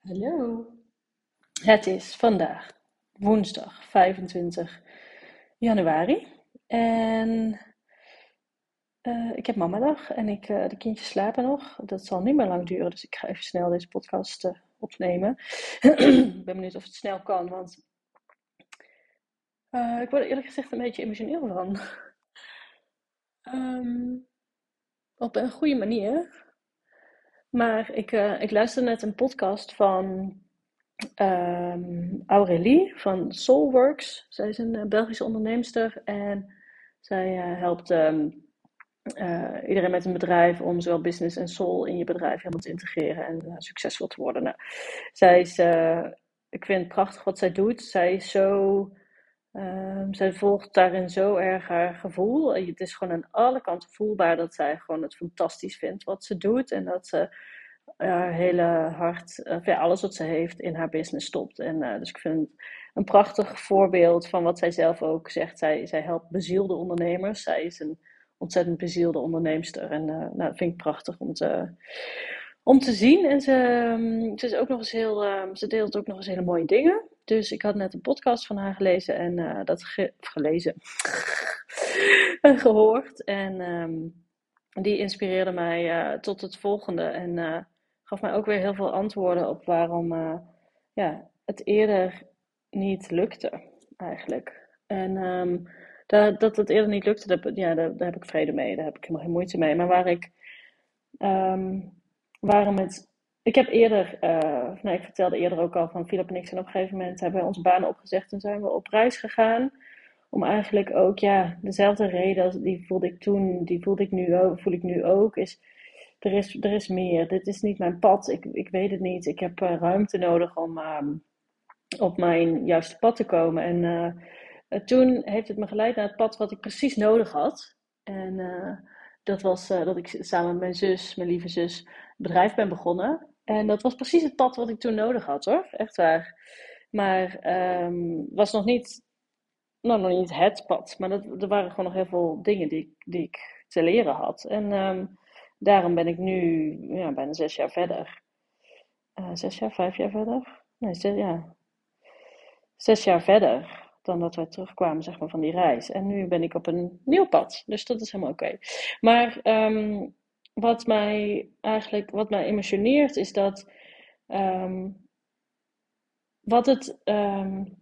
Hallo. Het is vandaag woensdag 25 januari en uh, ik heb mamadag en ik, uh, de kindjes slapen nog. Dat zal niet meer lang duren, dus ik ga even snel deze podcast uh, opnemen. ik ben benieuwd of het snel kan, want ik word er eerlijk gezegd een beetje emotioneel van. um, op een goede manier. Maar ik, ik luisterde net een podcast van um, Aurélie van Soulworks. Zij is een Belgische onderneemster en zij helpt um, uh, iedereen met een bedrijf om zowel business en soul in je bedrijf helemaal te integreren en uh, succesvol te worden. Nou, zij is, uh, ik vind het prachtig wat zij doet. Zij is zo, ehm, zij volgt daarin zo erg haar gevoel. Het is gewoon aan alle kanten voelbaar dat zij gewoon het fantastisch vindt wat ze doet en dat ze haar hele hart, ja, alles wat ze heeft in haar business stopt. En dus ik vind het een prachtig voorbeeld van wat zij zelf ook zegt. Zij, zij helpt bezielde ondernemers. Zij is een ontzettend bezielde onderneemster. En nou, dat vind ik prachtig om te, om te zien. En ze, um, ze, is ook nog eens heel, um, ze deelt ook nog eens hele mooie dingen. Dus ik had net een podcast van haar gelezen en uh, dat ge gelezen en gehoord. En um, die inspireerde mij uh, tot het volgende. En gaf mij ook weer heel veel antwoorden op waarom ja, het eerder niet lukte, eigenlijk. En dat, dat het eerder niet lukte, dat, ja, daar, daar, heb ik vrede mee. Daar heb ik helemaal geen moeite mee. Maar waar ik. Um, waarom het. Ik heb eerder. Uh, ik vertelde eerder ook al van Philip en ik zijn op een gegeven moment. hebben we onze banen opgezegd en zijn we op reis gegaan. Om eigenlijk ook, ja, dezelfde reden die voelde ik toen, die voelde ik nu voel ik nu ook. Is, er is, er is meer. Dit is niet mijn pad. Ik, ik weet het niet. Ik heb uh, ruimte nodig om um, op mijn juiste pad te komen. En uh, toen heeft het me geleid naar het pad wat ik precies nodig had. En dat was dat ik samen met mijn zus, mijn lieve zus, bedrijf ben begonnen. En dat was precies het pad wat ik toen nodig had hoor, echt waar. Maar um, was nog niet, nou, nog niet het pad. Maar er waren gewoon nog heel veel dingen die, die ik te leren had. En um, daarom ben ik nu ja, bijna zes jaar verder. zes jaar, vijf jaar verder? Nee, zes, ja. Zes jaar verder dan dat wij terugkwamen zeg maar, van die reis. En nu ben ik op een nieuw pad. Dus dat is helemaal oké. Maar um, wat mij eigenlijk wat mij emotioneert is dat um, wat het um,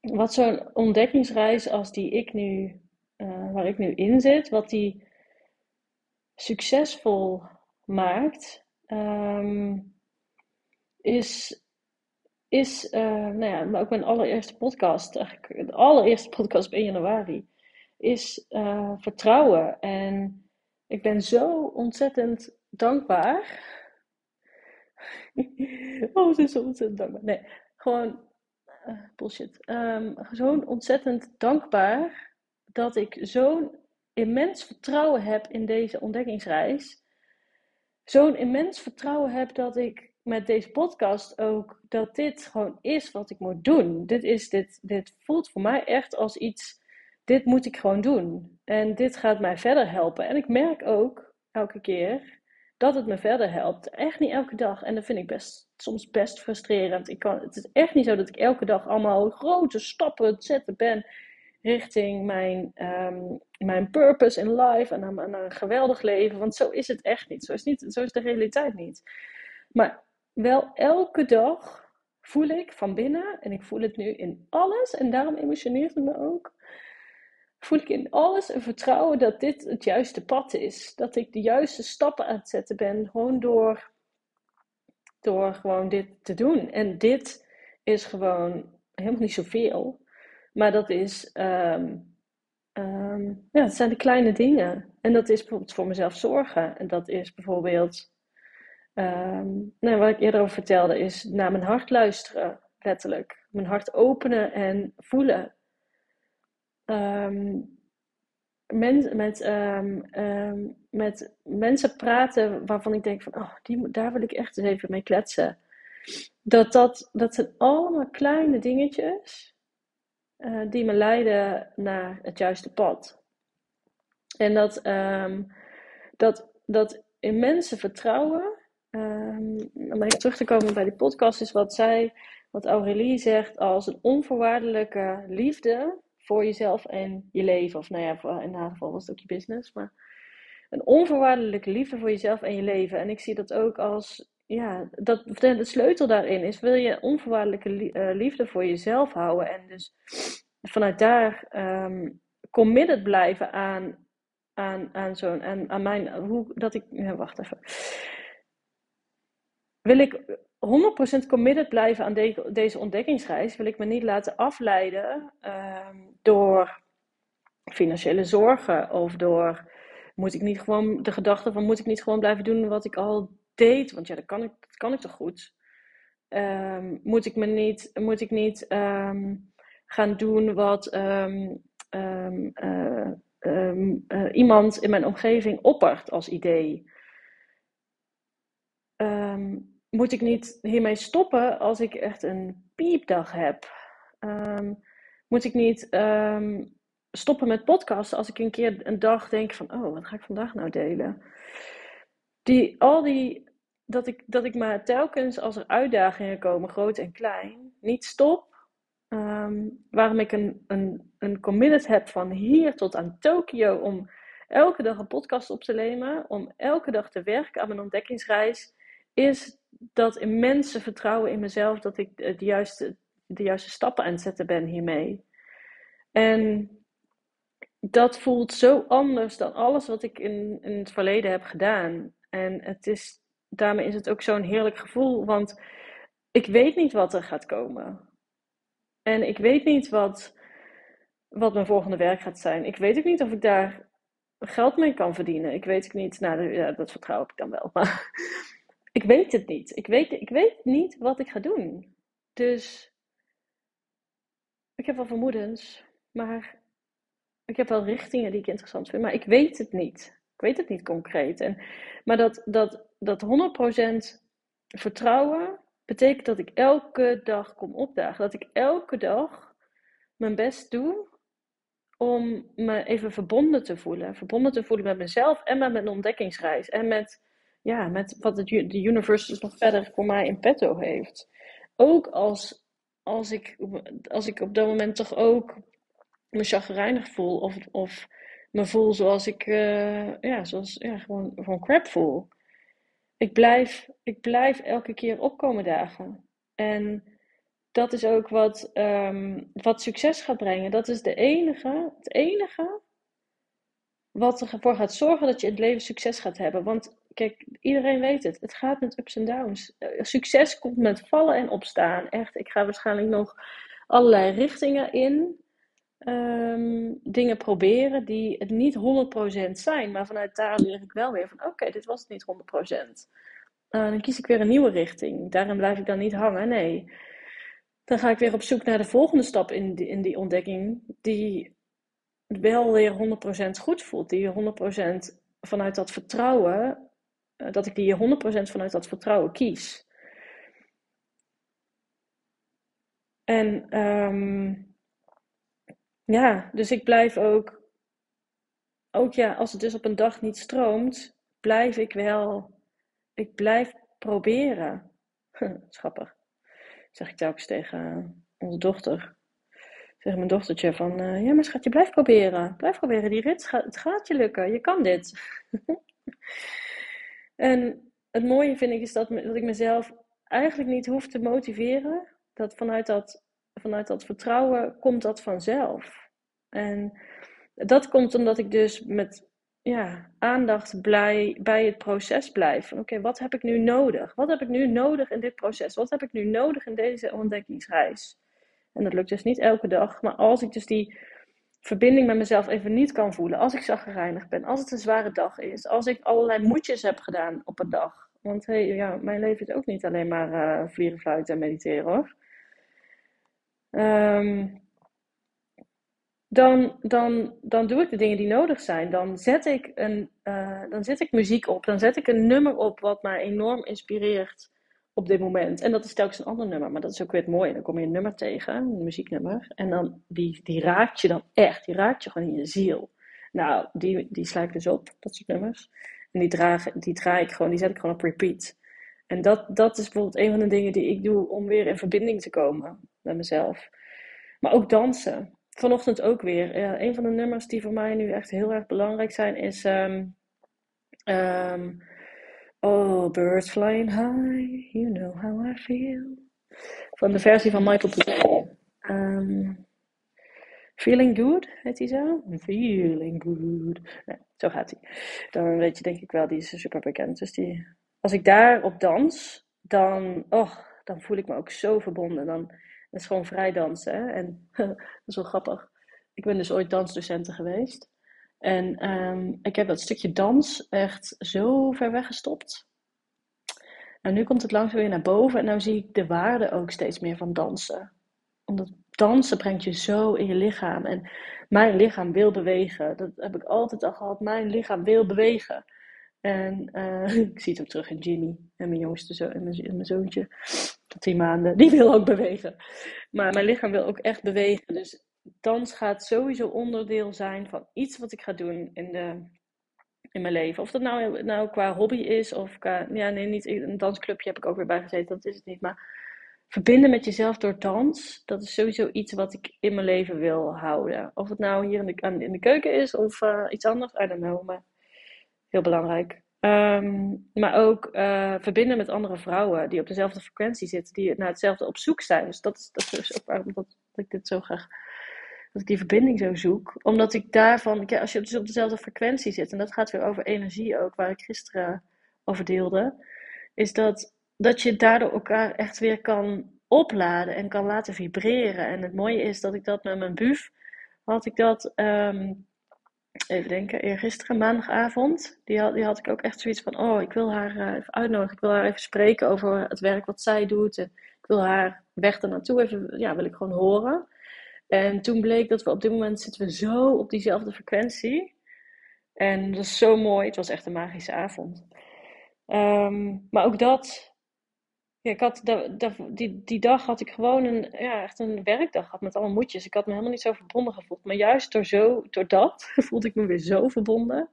wat zo'n ontdekkingsreis als die ik nu uh, waar ik nu in zit, wat die succesvol maakt, is is, uh, nou ja, maar ook mijn allereerste podcast, eigenlijk de allereerste podcast op 1 januari, is uh, vertrouwen. En ik ben zo ontzettend dankbaar. oh, ze is zo ontzettend dankbaar. Nee, gewoon uh, bullshit. Um, zo'n ontzettend dankbaar dat ik zo'n immens vertrouwen heb in deze ontdekkingsreis. Zo'n immens vertrouwen heb dat ik met deze podcast ook dat dit gewoon is wat ik moet doen. Dit, is, dit, dit voelt voor mij echt als iets, dit moet ik gewoon doen. En dit gaat mij verder helpen. En ik merk ook elke keer dat het me verder helpt. Echt niet elke dag. En dat vind ik best, soms best frustrerend. Ik kan, het is echt niet zo dat ik elke dag allemaal grote stappen zetten ben richting mijn, um, mijn purpose in life en naar, een geweldig leven. Want zo is het echt niet. Zo is, niet, zo is de realiteit niet. Maar wel elke dag voel ik van binnen, en ik voel het nu in alles, en daarom emotioneert het me ook, voel ik in alles een vertrouwen dat dit het juiste pad is. Dat ik de juiste stappen aan het zetten ben, gewoon door, door gewoon dit te doen. En dit is gewoon helemaal niet zoveel, maar dat is, um, ja, het zijn de kleine dingen. En dat is bijvoorbeeld voor mezelf zorgen. En dat is bijvoorbeeld Um, nou, wat ik eerder over vertelde is naar mijn hart luisteren, letterlijk. Mijn hart openen en voelen. Um, met, um, met mensen praten waarvan ik denk van, oh, die, daar wil ik echt eens even mee kletsen. Dat, dat, dat zijn allemaal kleine dingetjes uh, die me leiden naar het juiste pad. En dat, dat, dat immense vertrouwen Ehm, um, om even terug te komen bij die podcast, is wat zij, wat Aurélie zegt als een onvoorwaardelijke liefde voor jezelf en je leven. Of nou ja, in haar geval was het ook je business, maar een onvoorwaardelijke liefde voor jezelf en je leven. En ik zie dat ook als, ja, dat de sleutel daarin is, wil je onvoorwaardelijke eh, liefde voor jezelf houden en dus vanuit daar um, committed blijven aan, aan, aan zo'n, aan, aan mijn, hoe, dat ik, wacht even. Wil ik 100% committed blijven aan de, deze ontdekkingsreis, wil ik me niet laten afleiden um, door financiële zorgen of door moet ik niet gewoon de gedachte van moet ik niet gewoon blijven doen wat ik al deed, want ja, dat kan ik, dat kan ik toch goed. Um, moet ik me niet, moet ik niet um, gaan doen wat um, uh, uh, iemand in mijn omgeving oppert als idee? Moet ik niet hiermee stoppen als ik echt een piepdag heb? moet ik niet stoppen met podcasten als ik een keer een dag denk van, oh, wat ga ik vandaag nou delen? Die, al die, dat ik, dat ik maar telkens als er uitdagingen komen, groot en klein, niet stop. Um, waarom ik een, een, een committed heb van hier tot aan Tokio om elke dag een podcast op te nemen, om elke dag te werken aan mijn ontdekkingsreis, is dat immense vertrouwen in mezelf dat ik de juiste, de juiste stappen aan het zetten ben hiermee. En dat voelt zo anders dan alles wat ik in, in het verleden heb gedaan. En het is, daarmee is het ook zo'n heerlijk gevoel, want ik weet niet wat er gaat komen. En ik weet niet wat, wat mijn volgende werk gaat zijn. Ik weet ook niet of ik daar geld mee kan verdienen. Ik weet ook niet, nou ja, dat vertrouw ik dan wel, maar ik weet het niet. Ik weet, ik weet niet wat ik ga doen. Dus ik heb wel vermoedens, maar ik heb wel richtingen die ik interessant vind, maar ik weet het niet. Ik weet het niet concreet. En, maar dat, dat, dat 100% vertrouwen betekent dat ik elke dag kom opdagen. Dat ik elke dag mijn best doe om me even verbonden te voelen. Verbonden te voelen met mezelf en met mijn ontdekkingsreis. En met, ja, met wat het, de universe dus nog verder voor mij in petto heeft. Ook als, als, ik, als ik op dat moment toch ook me chagrijnig voel of, of me voel zoals ik, uh, ja, zoals, ja, gewoon, gewoon crap voel. Ik blijf, ik blijf elke keer opkomen dagen. En dat is ook wat, um, wat succes gaat brengen. Dat is de enige, het enige wat ervoor gaat zorgen dat je het leven succes gaat hebben. Want kijk, iedereen weet het. Het gaat met ups en downs. Uh, succes komt met vallen en opstaan. Echt, ik ga waarschijnlijk nog allerlei richtingen in um, dingen proberen die het niet 100% zijn. Maar vanuit daar leer ik wel weer van oké, dit was het niet 100%. Uh, dan kies ik weer een nieuwe richting. Daarin blijf ik dan niet hangen. Nee. Dan ga ik weer op zoek naar de volgende stap in die, in die ontdekking. Die wel weer 100% goed voelt. Die 100% vanuit dat vertrouwen. Uh, dat ik die 100% vanuit dat vertrouwen kies. En um, ja, dus ik blijf ook, ook ja, als het dus op een dag niet stroomt, blijf ik wel, ik blijf proberen. Schappig. Zeg ik telkens tegen onze dochter. Zeg mijn dochtertje van, uh, ja maar schat, je blijft proberen. Blijf proberen, die rit, het gaat je lukken, je kan dit. en het mooie vind ik is dat, dat ik mezelf eigenlijk niet hoef te motiveren. Dat vanuit dat vanuit dat vertrouwen komt dat vanzelf. En dat komt omdat ik dus met ja, aandacht blij, bij het proces blijf. Oké, wat heb ik nu nodig? Wat heb ik nu nodig in dit proces? Wat heb ik nu nodig in deze ontdekkingsreis? En dat lukt dus niet elke dag. Maar als ik dus die verbinding met mezelf even niet kan voelen. Als ik zaggerijnig ben. Als het een zware dag is. Als ik allerlei moedjes heb gedaan op een dag. Want hey, ja, mijn leven is ook niet alleen maar uh, vliegen, fluiten en mediteren hoor. Um, dan, dan, dan doe ik de dingen die nodig zijn. Dan zet, ik een, uh, dan zet ik muziek op. Dan zet ik een nummer op wat mij enorm inspireert op dit moment. En dat is telkens een ander nummer. Maar dat is ook weer het mooie. Dan kom je een nummer tegen, een muzieknummer. En dan, die, die raakt je dan echt. Die raakt je gewoon in je ziel. Nou, die, die sla ik dus op, dat soort nummers. En die, draag, die draai ik gewoon, die zet ik gewoon op repeat. En dat, dat is bijvoorbeeld een van de dingen die ik doe om weer in verbinding te komen met mezelf. Maar ook dansen. Vanochtend ook weer. Ja, een van de nummers die voor mij nu echt heel erg belangrijk zijn is. ehm, ehm, oh, birds flying high, you know how I feel. Van de versie van Michael Bublé. Ehm, Feeling Good, heet hij zo? Feeling Good. Nee, zo gaat hij. Dan weet je denk ik wel, die is super bekend. Dus die, als ik daarop dans, dan, oh, dan voel ik me ook zo verbonden. Dan is gewoon vrij dansen. Hè? En dat is wel grappig. Ik ben dus ooit dansdocenten geweest. En ehm, ik heb dat stukje dans echt zo ver weggestopt. En nu komt het langzaam weer naar boven. En nu zie ik de waarde ook steeds meer van dansen. Omdat dansen brengt je zo in je lichaam. En mijn lichaam wil bewegen. Dat heb ik altijd al gehad. Mijn lichaam wil bewegen. En uh, ik zie het ook terug in Ginny en mijn jongste zo en mijn, mijn zoontje. Tot tien maanden. Die wil ook bewegen. Maar mijn lichaam wil ook echt bewegen. Dus dans gaat sowieso onderdeel zijn van iets wat ik ga doen in, de, in mijn leven. Of dat nou, nou qua hobby is of qua. Ja, nee, niet. Een dansclubje heb ik ook weer bij gezeten. Dat is het niet. Maar verbinden met jezelf door dans, dat is sowieso iets wat ik in mijn leven wil houden. Of het nou hier in de, in de keuken is of uh, iets anders, I don't know. Maar heel belangrijk. Um, maar ook uh, verbinden met andere vrouwen die op dezelfde frequentie zitten, die naar hetzelfde op zoek zijn. Dus dat is, dat is ook waarom dat ik dit zo graag, dat ik die verbinding zo zoek. Omdat ik daarvan, als je dus op dezelfde frequentie zit, en dat gaat weer over energie ook, waar ik gisteren over deelde, is dat dat je daardoor elkaar echt weer kan opladen en kan laten vibreren. En het mooie is dat ik dat met mijn buf had ik dat, um, even denken, eergisteren, maandagavond. Die had, die had ik ook echt zoiets van, oh, ik wil haar uh, even uitnodigen. Ik wil haar even spreken over het werk wat zij doet. En ik wil haar weg ernaartoe even, ja, wil ik gewoon horen. En toen bleek dat we op dit moment zitten we zo op diezelfde frequentie. En dat is zo mooi. Het was echt een magische avond. Um, maar ook dat ja, ik had die, die dag had ik gewoon een, ja, echt een werkdag gehad met allemaal moedjes. Ik had me helemaal niet zo verbonden gevoeld. Maar juist door, zo, door dat voelde ik me weer zo verbonden.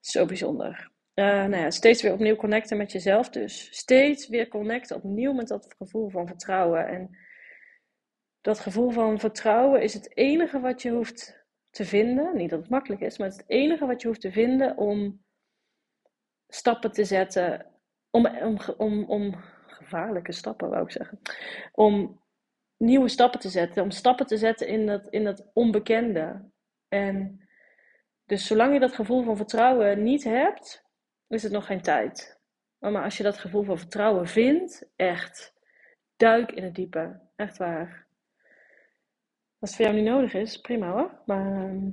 Zo bijzonder. Uh, nou ja, steeds weer opnieuw connecten met jezelf dus. Steeds weer connecten opnieuw met dat gevoel van vertrouwen. En dat gevoel van vertrouwen is het enige wat je hoeft te vinden. Niet dat het makkelijk is, maar het enige wat je hoeft te vinden om stappen te zetten. Om, om, om, om gevaarlijke stappen, wou ik zeggen. Om nieuwe stappen te zetten. Om stappen te zetten in dat, in dat onbekende. En dus zolang je dat gevoel van vertrouwen niet hebt, is het nog geen tijd. Maar als je dat gevoel van vertrouwen vindt, echt, duik in het diepe. Echt waar. Als het voor jou niet nodig is, prima hoor. Maar ehm,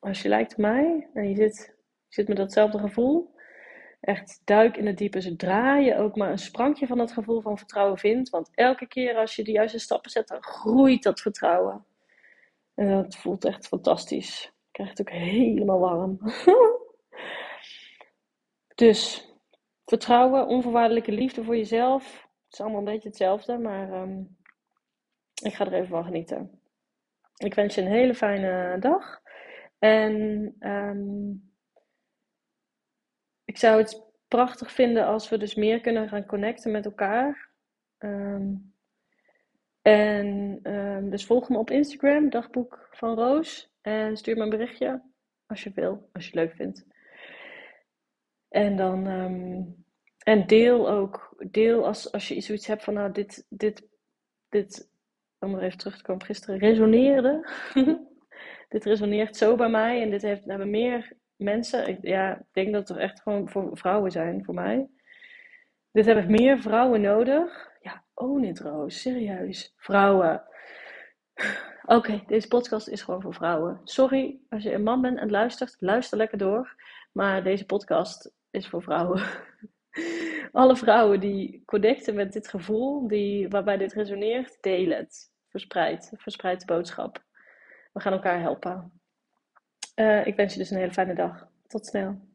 als je lijkt op mij en je zit, zit met datzelfde gevoel, echt duik in het diepe. Zodra je ook maar een sprankje van dat gevoel van vertrouwen vindt. Want elke keer als je de juiste stappen zet, dan groeit dat vertrouwen. En dat voelt echt fantastisch. Ik krijg het ook helemaal warm. dus vertrouwen, onvoorwaardelijke liefde voor jezelf. Het is allemaal een beetje hetzelfde, maar um, ik ga er even van genieten. Ik wens je een hele fijne dag. En um, ik zou het prachtig vinden als we dus meer kunnen gaan connecten met elkaar. Um, en um, dus volg me op Instagram, dagboek van Roos. En stuur me een berichtje als je wil, als je het leuk vindt. En dan en deel ook, deel als, als je zoiets hebt van nou dit, dit, dit, om er even terug te komen, gisteren resoneerde. dit resoneert zo bij mij en dit heeft, hebben meer mensen, ik, ja, ik denk dat het echt gewoon voor vrouwen zijn, voor mij. Dit heb ik meer vrouwen nodig. Ja, oh niet Roos, serieus. Vrouwen. Oké, deze podcast is gewoon voor vrouwen. Sorry als je een man bent en luistert, luister lekker door. Maar deze podcast is voor vrouwen. Alle vrouwen die connecten met dit gevoel, die, waarbij dit resoneert, deel het. Verspreid, verspreid de boodschap. We gaan elkaar helpen. Uh, ik wens je dus een hele fijne dag. Tot snel.